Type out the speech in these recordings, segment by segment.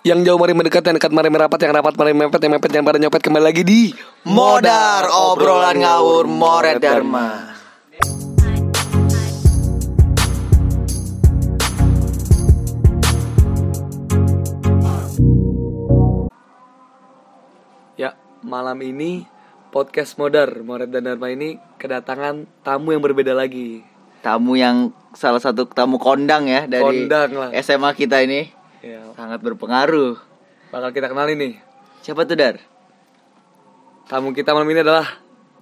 Yang jauh mari mendekat, yang dekat mari merapat, yang rapat mari mepet, yang mepet yang pada nyopet kembali lagi di Modar obrolan ngawur Moret Dharma. Ya, malam ini podcast Modar Moret dan Dharma ini kedatangan tamu yang berbeda lagi. Tamu yang salah satu tamu kondang ya dari Kondang lah. SMA kita ini Ya, sangat berpengaruh. bakal kita kenalin nih. Siapa tuh Dar? Tamu kita malam ini adalah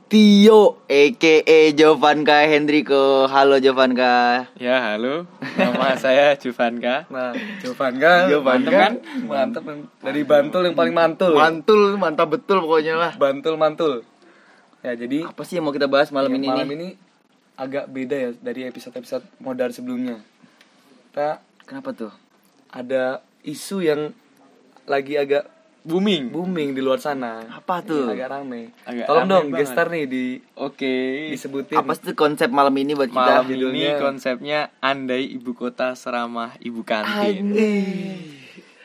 Tio, EKE Jovanka Hendriko. Halo Jovanka. Ya, halo. Nama saya Juvanka. Nah, Jovanka. Jovanka. Mantep kan? Mantep? Dari Bantul yang paling mantul. Mantul, mantap betul pokoknya lah. Bantul mantul. Ya, jadi Apa sih yang mau kita bahas malam ya, ini malam nih? ini agak beda ya dari episode-episode modar sebelumnya. Kita Kenapa tuh? Ada isu yang lagi agak Booming. booming di luar sana. Apa tuh? Agak rame. Agak Tolong rame dong banget. gestar nih di Oke. disebutin. Apa sih konsep malam ini buat kita? Malam ini judulnya. konsepnya andai ibu kota seramah ibu kantin.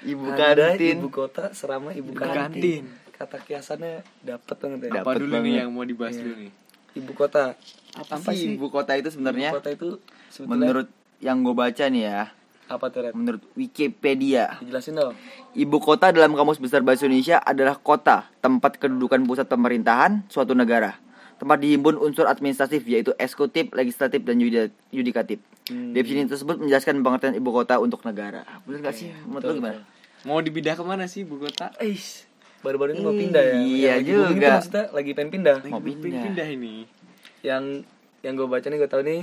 Ibu Ada kantin. ibu kota serama ibu, Ibu kantin. kantin. Kata kiasannya dapet banget ya. Apa Dapet dulu nih banget. yang mau dibahas dulu nih? Ibu kota. Apa, sih ibu kota itu sebenarnya? Ibu kota itu sebetulnya Menurut yang gue baca nih ya, apa tuh Red? menurut Wikipedia, Dijelasin dong. ibu kota dalam kamus besar bahasa Indonesia adalah kota, tempat kedudukan pusat pemerintahan suatu negara. Tempat dihimpun unsur administratif yaitu eksekutif, legislatif, dan yudi- yudikatif. Hmm. Definisi tersebut menjelaskan pengertian ibu kota untuk negara. Bener gak sih? Menurut betul, lu gimana? Mau dipindah ke mana sih ibu kota? Eish, baru-baru ini mau pindah ya. Iya lagi juga. itu maksudnya lagi pengen pindah. Mau Pengen pindah. pindah ini. Yang yang gue baca nih gue tahu nih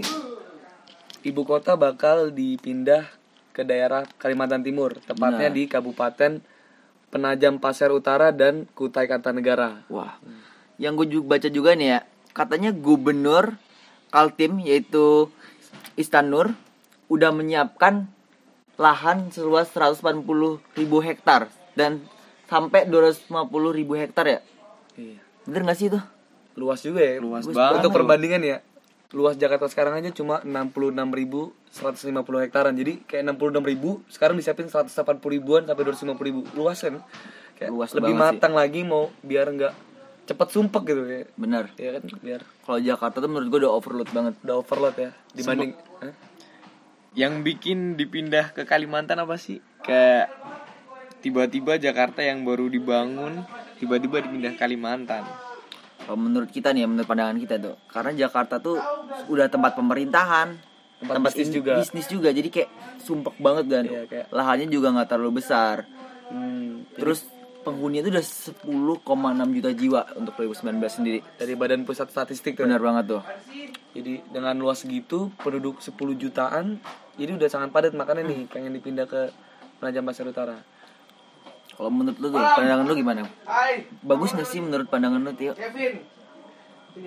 ibu kota bakal dipindah ke daerah Kalimantan Timur, tepatnya Benar. di Kabupaten Penajam Pasir Utara dan Kutai Kartanegara. Wah. Yang gue juga baca juga nih ya, katanya gubernur Kaltim yaitu Istanur udah menyiapkan lahan seluas 180 ribu hektar dan sampai 250 ribu hektar ya. Iya. Bener gak sih itu? Luas juga ya. Luas Untuk banget. perbandingan ya. Luas Jakarta sekarang aja cuma 66.150 hektaran. Jadi kayak 66.000 sekarang disiapin 180 ribuan sampai 250 ribu. Luas kan? Kayak Luas lebih banget matang lagi mau biar nggak cepet sumpek gitu kayak. Bener. Ya kan biar Kalau Jakarta tuh menurut gue udah overload banget. udah overload ya dibanding Hah? Yang bikin dipindah ke Kalimantan apa sih? Kayak tiba-tiba Jakarta yang baru dibangun tiba-tiba dipindah ke Kalimantan. Menurut kita nih, menurut pandangan kita tuh, karena Jakarta tuh udah tempat pemerintahan, Tempat bisnis in- juga. bisnis juga, jadi kayak sumpek banget kan. Iya, kayak- Lahannya juga nggak terlalu besar. Hmm, Terus penghuninya itu udah 10,6 juta jiwa untuk 2019 sendiri. dari Badan Pusat Statistik tuh. Benar banget tuh. Jadi dengan luas segitu penduduk 10 jutaan, jadi udah sangat padat makanya nih pengen dipindah ke Penajam Pasir Utara. Kalau menurut lu tuh, pandangan lu gimana? Bagus gak sih menurut pandangan lu, Tio?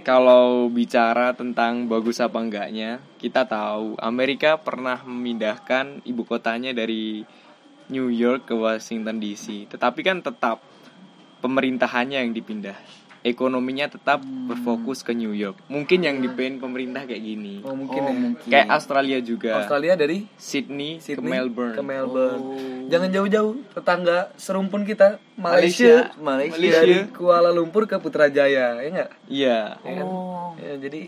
Kalau bicara tentang bagus apa enggaknya, kita tahu Amerika pernah memindahkan ibu kotanya dari New York ke Washington DC. Tetapi kan tetap pemerintahannya yang dipindah. Ekonominya tetap berfokus ke New York. Mungkin yang dipin pemerintah kayak gini. Oh mungkin Oh, ya. mungkin. Kayak Australia juga. Australia dari Sydney, Sydney ke Melbourne. Ke Melbourne. Oh. Jangan jauh-jauh, tetangga serumpun kita Malaysia, Malaysia. Malaysia. dari Kuala Lumpur ke Putrajaya, ya enggak? Iya. Ya kan? Oh. Ya, jadi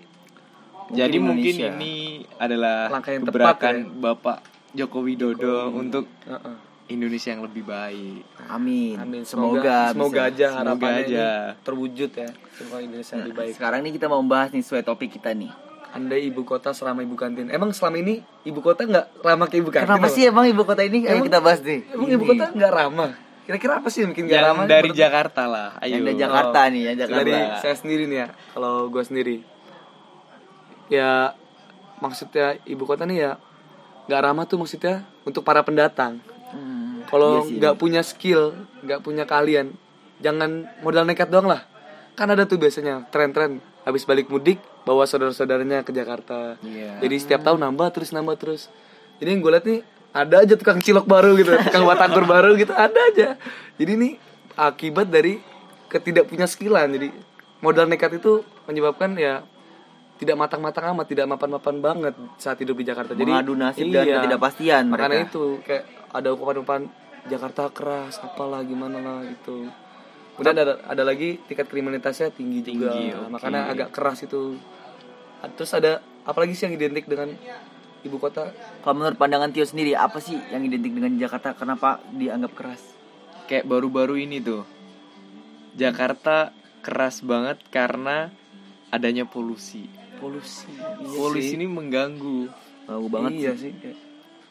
Jadi mungkin Indonesia. ini adalah Langkah yang tepat ya. Bapak Joko Widodo untuk uh-uh. Indonesia yang lebih baik. Amin. Amin. Semoga, semoga bisa. aja Semoga harapannya aja. ini terwujud ya. Semoga Indonesia lebih baik. Sekarang nih kita mau membahas nih sesuai topik kita nih. Andai ibu kota selama ibu kantin. Emang selama ini ibu kota nggak ramah ke ibu kantin? Kenapa apa? sih emang ibu kota ini? Ayo Emang- kita bahas nih. Emang Ini. ibu kota nggak ramah? Kira-kira apa sih yang bikin nggak Yang ramah? dari Jakarta lah. Ayo. Yang dari Jakarta nih ya, Jakarta. Dari saya sendiri nih ya. Kalau gue sendiri, ya maksudnya ibu kota nih ya nggak ramah tuh maksudnya untuk para pendatang. Kalau iya nggak punya skill, nggak punya kalian, jangan modal nekat doang lah. Kan ada tuh biasanya tren-tren habis balik mudik bawa saudara-saudaranya ke Jakarta. Iya. Jadi setiap tahun nambah terus nambah terus. Jadi yang gue liat nih ada aja tukang cilok baru gitu, tukang batagor baru gitu ada aja. Jadi ini akibat dari ketidakpunya skillan. Jadi modal nekat itu menyebabkan ya tidak matang-matang amat, tidak mapan-mapan banget saat hidup di Jakarta. Jadi Mengadu nasib dan ketidakpastian Makanya mereka. itu kayak ada ungkapan-ungkapan Jakarta keras apalah gimana lah gitu kemudian ada ada lagi tingkat kriminalitasnya tinggi, juga Tinggi, oke. makanya agak keras itu terus ada apalagi sih yang identik dengan ibu kota Kalau menurut pandangan Tio sendiri apa sih yang identik dengan Jakarta? Kenapa dianggap keras? kayak baru-baru ini tuh Jakarta keras banget karena adanya polusi polusi. Polusi ini mengganggu. Bau banget iya sih. sih.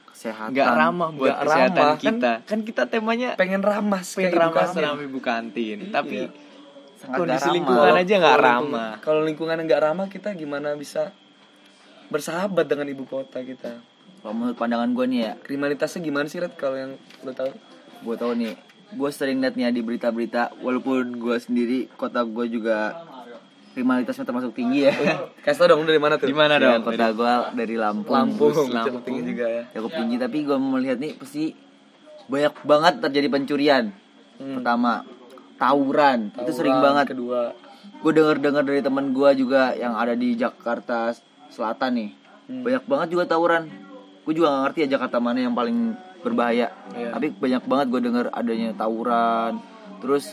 Kesehatan. nggak ramah buat Nggak kesehatan ramah, kan- kita. kan kita temanya pengen ramah pengen ramah kantin. sama ibu kantin. Tapi Iya. Sangat kondisi ramah. lingkungan aja nggak ramah. kalau lingkungan nggak ramah kita gimana bisa bersahabat dengan ibu kota kita? Kalau menurut pandangan gue nih ya, kriminalitasnya gimana sih Red kalau yang lo tahu? Gue tahu nih, gue sering liat nih ya di berita-berita, walaupun gue sendiri kota gue juga kriminalitasnya termasuk tinggi ya. kasih tau dong dari mana tuh? Di mana Ya, dong? kota gue dari Lampung. Lampung Lampung. cukup tinggi juga ya. cukup tinggi. Tapi gue melihat nih pasti banyak banget terjadi pencurian. Pertama tawuran, itu sering Tawuran, banget. kedua. Gue denger dengar dari teman gue juga yang ada di Jakarta Selatan nih. Banyak banget juga tawuran. Gue juga gak ngerti ya Jakarta mana yang paling berbahaya. Iya. tapi banyak banget gue denger adanya tawuran. Terus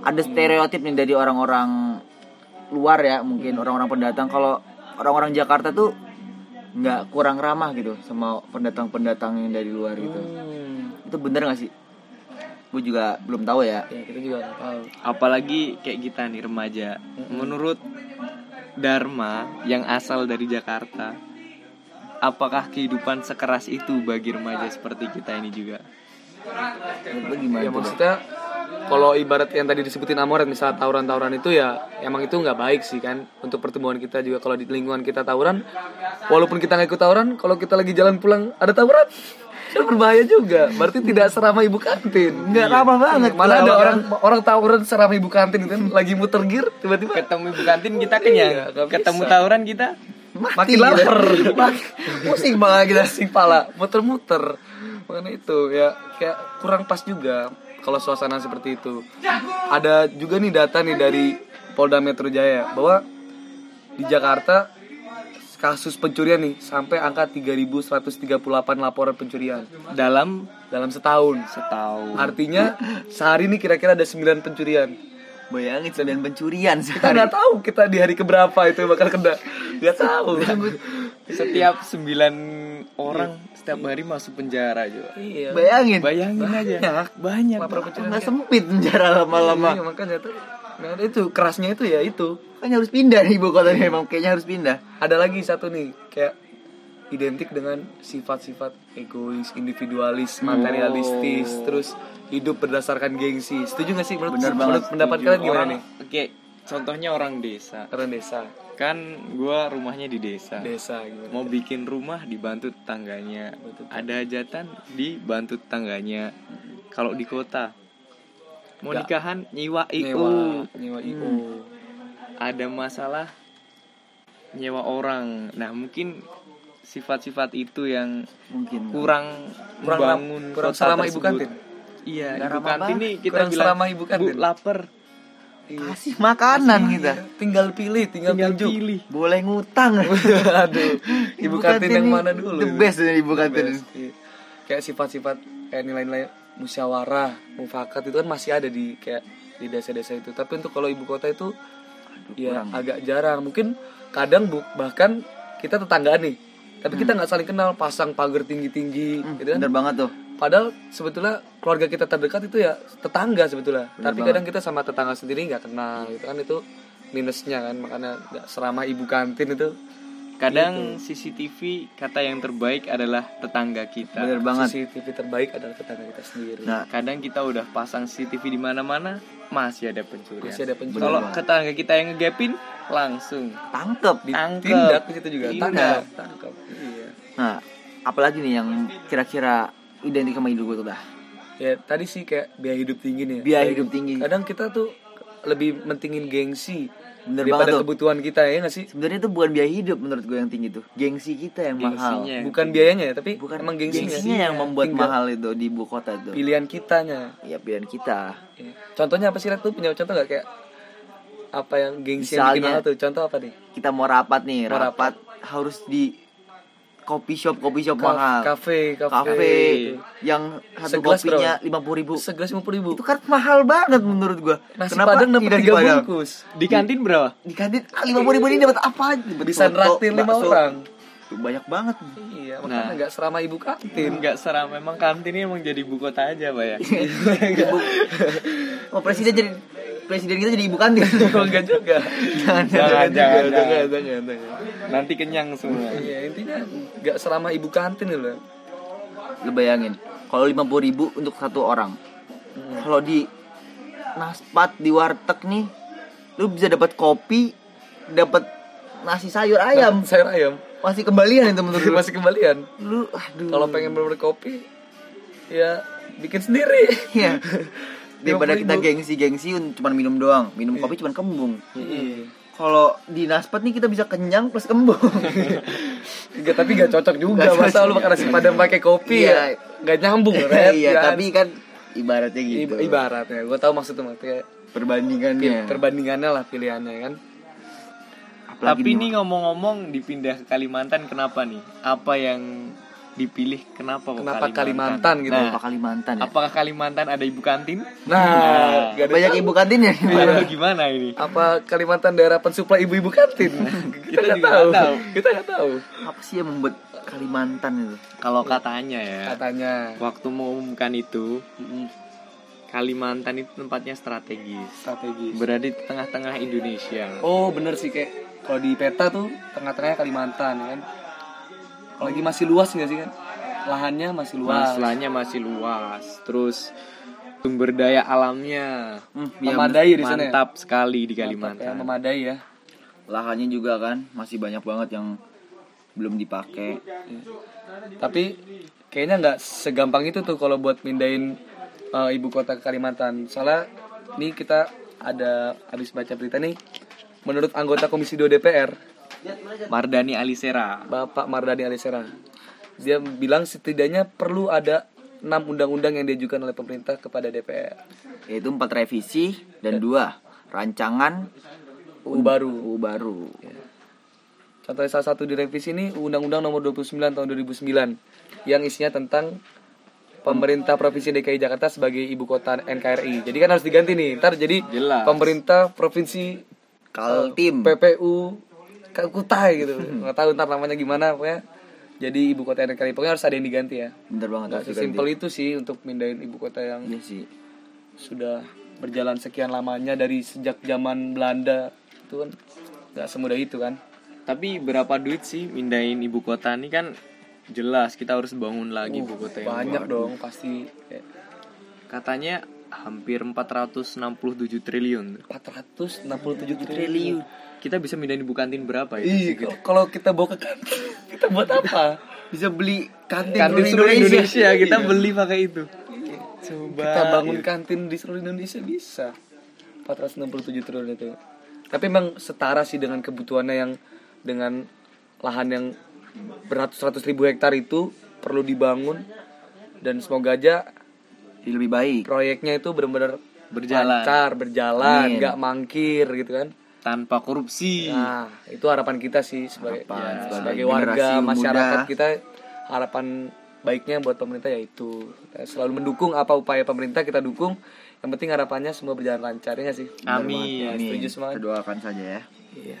ada stereotip nih dari orang-orang luar ya mungkin orang-orang pendatang. Kalau orang-orang Jakarta tuh nggak kurang ramah gitu sama pendatang-pendatang yang dari luar gitu. Hmm. itu bener gak sih? Gue juga belum tahu ya. Ya kita juga nggak tahu. Apalagi kayak kita nih remaja. Menurut Dharma yang asal dari Jakarta apakah kehidupan sekeras itu bagi remaja seperti kita ini juga? Gimana ya tuh, Dok? maksudnya kalau ibarat yang tadi disebutin Amoret misalnya tawuran-tawuran itu ya emang itu nggak baik sih kan? Untuk pertumbuhan kita juga. Kalau di lingkungan kita tawuran walaupun kita nggak ikut tawuran kalau kita lagi jalan pulang ada tawuran itu berbahaya juga. Berarti tidak seramah ibu kantin. Nggak ramah banget. mana ada orang orang tawuran seramah ibu kantin itu kan lagi muter gear tiba-tiba ketemu ibu kantin kita kenyang. Iya, ketemu bisa. tawuran kita makin lapar. Pusing banget kita. Sih pala. Muter-muter. Makanya itu ya kayak kurang pas juga kalau suasana seperti itu. Ada juga nih data nih dari Polda Metro Jaya bahwa di Jakarta kasus pencurian nih sampai angka 3138 laporan pencurian. Dalam? Dalam setahun. Setahun. Artinya sehari nih kira-kira ada 9 pencurian. Bayangin sembilan pencurian kita sehari. nggak tahu kita di hari keberapa itu bakal kena. Nggak tahu setiap sembilan orang setiap hari masuk penjara juga iya. Bayangin. Bayangin aja. Banyak. banyak. Nggak sempit penjara lama-lama. Iya, makanya tuh nah, itu. Kerasnya itu ya itu. Kan harus pindah nih ibu kota emang kayaknya harus pindah. Ada lagi satu nih kayak identik dengan sifat-sifat egois individualis materialistis terus hidup berdasarkan gengsi. Setuju gak sih? Menurut, Bener menurut pendapat Setuju. kalian gimana Orang- nih? oke contohnya orang desa. Orang desa kan gua rumahnya di desa. Desa gitu mau bikin rumah dibantu tetangganya ada hajatan dibantu tetangganya kalau di kota. Mau Nggak. nikahan nyewa nyewa IO nyewa io ada masalah nyewa orang. Nah mungkin sifat-sifat itu yang mungkin. kurang Kurang membangun ram- kurang kota selama ibu tersebut. kantin. iya Nggak ibu kantin nih kita Kurang bilang selama ibu bu kantin." lapar kasih makanan kita. Iya, tinggal pilih tinggal, tinggal tunjuk. pilih. Boleh ngutang. Aduh ibu kantin yang ini mana dulu the best dari ibu kantin Best, iya. kayak sifat-sifat kayak nilai-nilai musyawarah mufakat itu kan masih ada di kayak di desa-desa itu. Tapi untuk kalau ibu kota itu ya kurang. agak jarang. Mungkin kadang bu bahkan kita tetanggaan nih. Tapi kita nggak saling kenal pasang pagar tinggi-tinggi gitu kan? bener banget tuh padahal sebetulnya keluarga kita terdekat itu ya tetangga sebetulnya. Tapi kadang kita sama tetangga sendiri nggak kenal gitu kan itu minusnya kan makanya nggak seramah ibu kantin itu. Kadang CCTV kata yang terbaik adalah tetangga kita. Bener banget. CCTV terbaik adalah tetangga kita sendiri. Nah. Kadang kita udah pasang CCTV di mana-mana masih ada pencurian. Masih ada pencurian. Kalau tetangga kita yang ngegapin langsung. Tangkep. Tangkep. tindak di situ juga. Tindak. tangkap tangkap iya nah apalagi nih yang kira-kira identik sama hidup gue tuh dah. Ya tadi sih kayak biaya hidup tinggi nih ya. biaya hidup tinggi. Kadang kita tuh lebih mentingin gengsi Bener daripada banget tuh. kebutuhan kita ya nggak sih? Sebenarnya itu bukan biaya hidup menurut gue yang tinggi tuh. Gengsi kita yang mahal. Gengsinya. bukan biayanya ya tapi bukan emang gengsinya, gengsinya yang membuat Tinggal mahal itu di ibu kota itu pilihan kitanya. Ya pilihan kita. Ya. contohnya apa sih Rat? tuh punya contoh nggak? Kayak apa yang gengsi yang bikin Misalnya- mahal tuh? Contoh apa nih? kita mau rapat nih. Mau rapat, harus di kopi shop kopi shop Ka- mahal Kafe, kafe. kafe yang satu Segelas kopinya lima puluh ribu Segelas lima puluh ribu. itu kan mahal banget menurut gua Nasi padang dapat tiga bungkus. Di kantin berapa? di kantin lima puluh ribu ini dapat apa Dapat Bisa soto, nraktir lima orang. Tuh, banyak banget Iya, Nah. makanya nggak serama ibu kantin. Enggak seram memang kantin ini emang jadi ibu kota aja, Pak ya. ibu oh presiden jadi presiden kita jadi ibu kantin Oh, enggak juga. Jangan, jangan, juga, jangan, jangan, jangan, jangan. Nanti kenyang semua. Iya, intinya nggak serama ibu kantin gitu loh. lu bayangin kalau lima puluh ribu untuk satu orang Hmm. kalau di naspat di warteg nih lu bisa dapat kopi dapat nasi sayur ayam sayur ayam. masih kembalian itu menurut Masih kembalian. lu aduh Kalau pengen bener kopi, ya bikin sendiri. Iya. daripada 50.000. kita gengsi-gengsi cuma minum doang minum kopi cuma kembung Iya. kalau di naspat nih kita bisa kenyang plus kembung Enggak, tapi gak cocok juga. Nggak Masa lu makan nasi padang pakai kopi Iya. ya? Gak nyambung, Red. iya Ya. tapi kan ibaratnya gitu Ib- ibaratnya, gue tahu maksudnya maksudnya perbandingannya perbandingannya lah pilihannya kan. Apalagi Tapi nih ngomong-ngomong dipindah ke Kalimantan kenapa nih? Apa yang dipilih kenapa Kenapa Kalimantan gitu? Nah, apa Kalimantan ya apakah Kalimantan ada ibu kantin? Nah, gak ada banyak tahu. ibu kantinnya Atau gimana ini? apa Kalimantan daerah pensuplai ibu-ibu kantin? kita Kita nggak juga tahu. tahu. Kita nggak tahu. apa sih yang membuat Kalimantan itu Kalau katanya ya, Katanya. waktu mengumumkan itu Kalimantan itu tempatnya strategis. Strategis. Berada di tengah-tengah Indonesia. Oh bener sih kayak kalau di peta tuh tengah-tengahnya Kalimantan ya kan. Kalau lagi masih luas nggak sih kan? Lahannya masih luas. Masalahnya masih luas. Terus sumber daya alamnya Hmm, Memadai di sana. ya? mantap sekali di Mantap ya, Kalimantan. memadai ya. lahannya juga kan masih banyak banget yang belum dipakai Tapi kayaknya nggak segampang itu tuh kalau buat mindahin uh, ibu kota ke Kalimantan. Soalnya nih kita ada habis baca berita nih. Menurut anggota Komisi 2 DPR, Mardani Alisera. Bapak Mardani Alisera, dia bilang setidaknya perlu ada enam undang-undang yang diajukan oleh pemerintah kepada DPR. yaitu empat revisi dan dua rancangan UU baru. UU baru Contohnya salah satu di revisi ini Undang-Undang Nomor 29 Tahun 2009 yang isinya tentang pemerintah provinsi DKI Jakarta sebagai ibu kota NKRI. Jadi kan harus diganti nih. Ntar jadi Jelas. pemerintah provinsi Kaltim PPU Ka- Kutai gitu. Nggak tahu ntar namanya gimana pokoknya. Jadi ibu kota NKRI pokoknya harus ada yang diganti ya. bener banget Nggak diganti. sesimpel itu sih untuk mindahin ibu kota yang iya sih sudah berjalan sekian lamanya dari sejak zaman Belanda itu kan nggak semudah itu kan. Tapi berapa duit sih mindahin ibu kota ini kan jelas kita harus bangun lagi ibu kota yang Banyak baru. dong pasti Katanya hampir 467 triliun. 467 triliun. Kita bisa mindahin ibu kantin berapa ya? Iya, kalau- kita bawa ke kantin, kita buat apa? bisa beli kantin, Kantin seluruh seluruh Indonesia, kita Iya. beli pakai itu. Coba. Kita bangun kantin di seluruh Indonesia bisa. 467 triliun itu. Tapi memang setara sih dengan kebutuhannya yang dengan lahan yang beratus-ratus ribu hektar itu perlu dibangun dan semoga aja Jadi lebih baik proyeknya itu benar-benar Berjalan. lancar, berjalan, nggak mangkir gitu kan. tanpa korupsi. Nah, itu harapan kita sih sebagai Harapan ya, sebagai warga muda. masyarakat kita harapan baiknya buat pemerintah yaitu kita selalu mendukung apa upaya pemerintah kita dukung. Yang penting harapannya semua berjalan lancar ya sih. Amin. Ya, setuju semua. kita doakan saja ya Iya.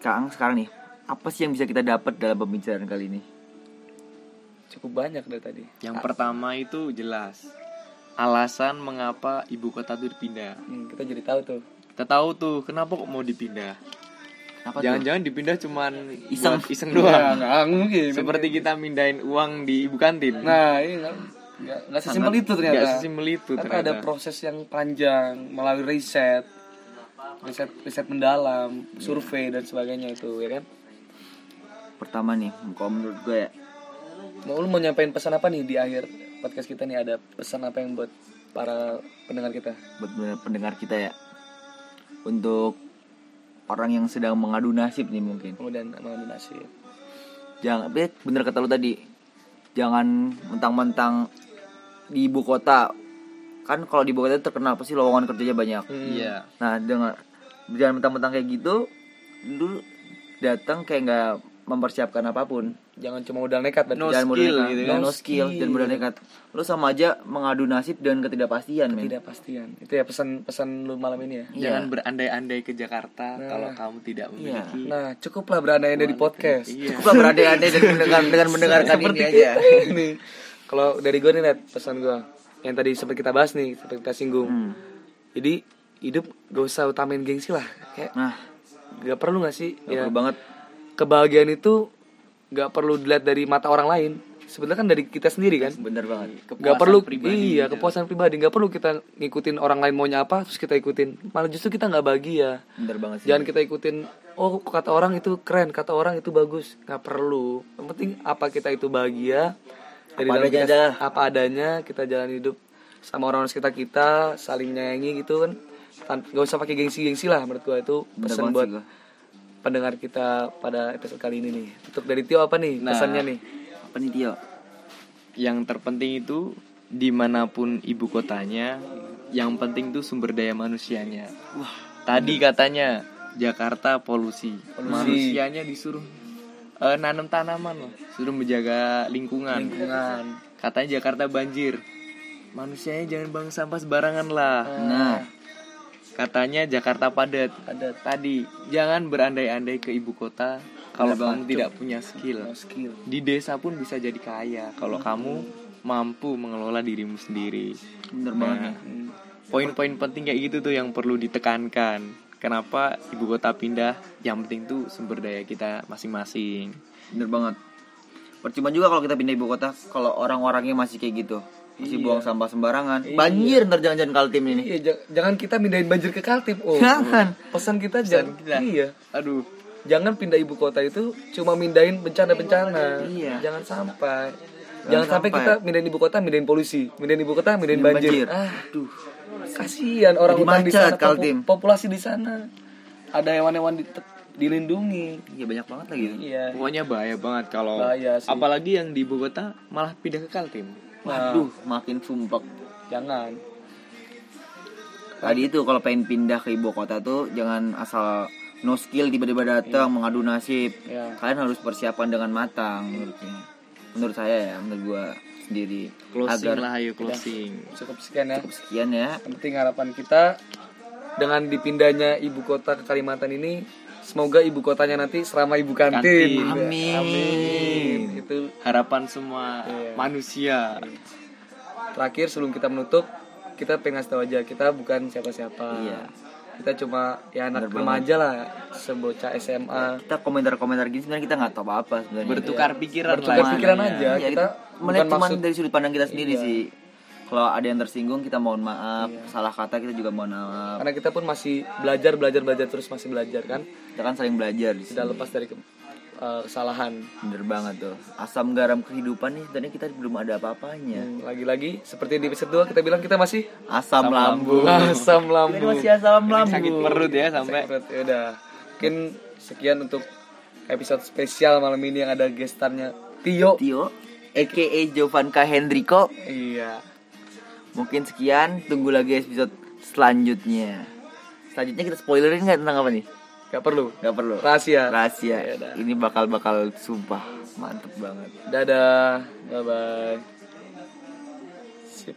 Kang sekarang nih apa sih yang bisa kita dapat dalam pembicaraan kali ini Cukup banyak dari tadi. Yang pertama itu jelas alasan mengapa ibu kota itu dipindah. Hmm, kita jadi tahu tuh. Kita tahu tuh kenapa kok mau dipindah. Jangan-jangan dipindah cuman Iseng. buat iseng Ya, doang. nggak mungkin. Seperti kita mindahin uang di ibu kantin. Nah, ini nggak nggak nggak sesimpel itu ternyata. Nggak sesimpel itu Karena ternyata. ada proses yang panjang melalui riset, riset riset mendalam, survei dan sebagainya itu ya kan. pertama nih kalau menurut gue ya Mau lu mau nyampein pesan apa nih di akhir podcast kita nih ada pesan apa yang buat para pendengar kita? buat pendengar kita ya untuk orang yang sedang mengadu nasib nih mungkin Kemudian nominasi. jangan bet bener kata lu tadi jangan mentang-mentang di ibu kota kan kalau di ibu kota itu terkenal pasti lowongan kerjanya banyak Hmm. Iya. nah dengan jangan mentang-mentang kayak gitu lu datang kayak nggak mempersiapkan apa pun. Jangan cuma modal nekat berarti. No jangan modal skill nekat. gitu Ya, kan. no skill, skill. jangan modal nekat. Lu sama aja mengadu nasib dengan ketidakpastian, men. Tidak pastian. Itu ya pesan-pesan lu malam ini ya. Iya. Jangan berandai-andai ke Jakarta Nah. kalau kamu tidak memiliki. Nah, cukuplah berandai dari podcast. Iya. Cukuplah berandai-andai dan mendengar dengan mendengarkan ini aja. nih. Kalau dari gue nih, Net, pesan gue yang tadi sempat kita bahas nih, sempat kita singgung. Hmm. Jadi hidup gak usah utamain gengsi lah. Kayak Nah, gak perlu gak sih? gak ya, perlu banget. Kebahagiaan itu gak perlu dilihat dari mata orang lain. Sebenarnya kan dari kita sendiri kan. Bener banget. Gak perlu pribadi iya gitu. kepuasan pribadi nggak perlu kita ngikutin orang lain maunya apa terus kita ikutin malah justru kita nggak bahagia Bener banget sih. jangan kita ikutin oh kata orang itu keren kata orang itu bagus nggak perlu yang penting apa kita itu bahagia dari Apa dalam adanya kita- aja. apa adanya kita jalan hidup sama orang-orang sekitar kita saling nyayangi gitu kan nggak usah pakai gengsi-gengsi lah menurut gua itu pesan buat sih. Pendengar kita pada episode kali ini nih untuk dari Tio apa nih Nah. pesannya nih Apa nih Tio? Yang terpenting itu di mana pun ibu kotanya, yang penting tuh sumber daya manusianya. Wah, tadi katanya Jakarta polusi, manusianya disuruh eh, nanam tanaman loh, suruh menjaga lingkungan. lingkungan Katanya Jakarta banjir, manusianya jangan buang sampah sembarangan lah. Nah, Katanya Jakarta padat. ada Tadi jangan berandai-andai ke ibu kota kalau kamu tidak punya skill. skill Di desa pun bisa jadi kaya kalau kamu mampu mengelola dirimu sendiri. bener banget. Nah, poin-poin penting kayak gitu tuh yang perlu ditekankan. Kenapa ibu kota pindah? Yang penting tuh sumber daya kita masing-masing. Bener banget. Percuma juga kalau kita pindah ibu kota kalau orang-orangnya masih kayak gitu. Masih Iya. buang sampah sembarangan. Banjir ntar jangan-jangan kaltim ini. Iya, ja- jangan kita mindahin banjir ke Kaltim. Oh, Jangan. Pesan kita jangan. kita. Iya. Aduh, Jangan pindah ibu kota itu cuma mindahin bencana-bencana. Iya. Jangan sampai. Jangan Jangan, sampai sampai. kita mindahin ibu kota, mindahin polusi, mindahin ibu kota, mindahin banjir. banjir. Ah, aduh. Kasihan orang hutan di sana, Kaltim. populasi di sana. Ada hewan-hewan di- dilindungi. Iya banyak banget lagi. Iya. pokoknya bahaya banget kalau apalagi yang di ibu kota malah pindah ke Kaltim. Waduh, makin sumpek. Jangan. Tadi itu kalau pengen pindah ke ibu kota tuh jangan asal no skill tiba-tiba datang mengadu nasib. Ya. Kalian harus persiapan dengan matang menurutnya. Menurut saya ya, menurut gua sendiri. Closing Agar lah ayo closing. Cukup sekian ya. sekian ya. Penting harapan kita dengan dipindahnya ibu kota ke Kalimantan ini semoga ibu kotanya nanti selama ibu kantin. Kantin. Amin. Amin. Itu Harapan semua Iya. manusia. terakhir sebelum kita menutup kita pengen ngasih tahu aja kita bukan siapa-siapa. Iya. Kita cuma ya anak Bener remaja lah, sebocah SMA. Kita komentar-komentar gini sebenarnya kita nggak tahu apa-apa sebenarnya. Bertukar pikiran Bertukar lah pikiran aja. Ya, kita kita melihat cuma maksud- dari sudut pandang kita sendiri Iya. sih. Kalau ada yang tersinggung kita mohon maaf, salah kata kita juga mohon maaf. Karena kita pun masih belajar, belajar, belajar terus masih belajar kan. Kita kan saling belajar di Tidak lepas dari ke- eh, kesalahan. Bener banget tuh. Asam garam kehidupan nih sebenarnya kita belum ada apa-apanya. Hmm, Lagi-lagi seperti di episode 2 kita bilang kita masih Asam, lambung. asam Kita lambung. masih asam lambung. Sakit perut ya sampai Sakit perut. Ya udah. Mungkin sekian untuk episode spesial malam ini yang ada gestarnya Tio. Tio, aka Jovanka Hendriko. Iya. Mungkin sekian, tunggu lagi episode selanjutnya. Selanjutnya kita spoilerin nggak tentang apa nih? Gak perlu. Gak perlu. Rahasia. Rahasia. Ya udah. Ini bakal bakal sumpah mantep banget. Dadah. Bye bye.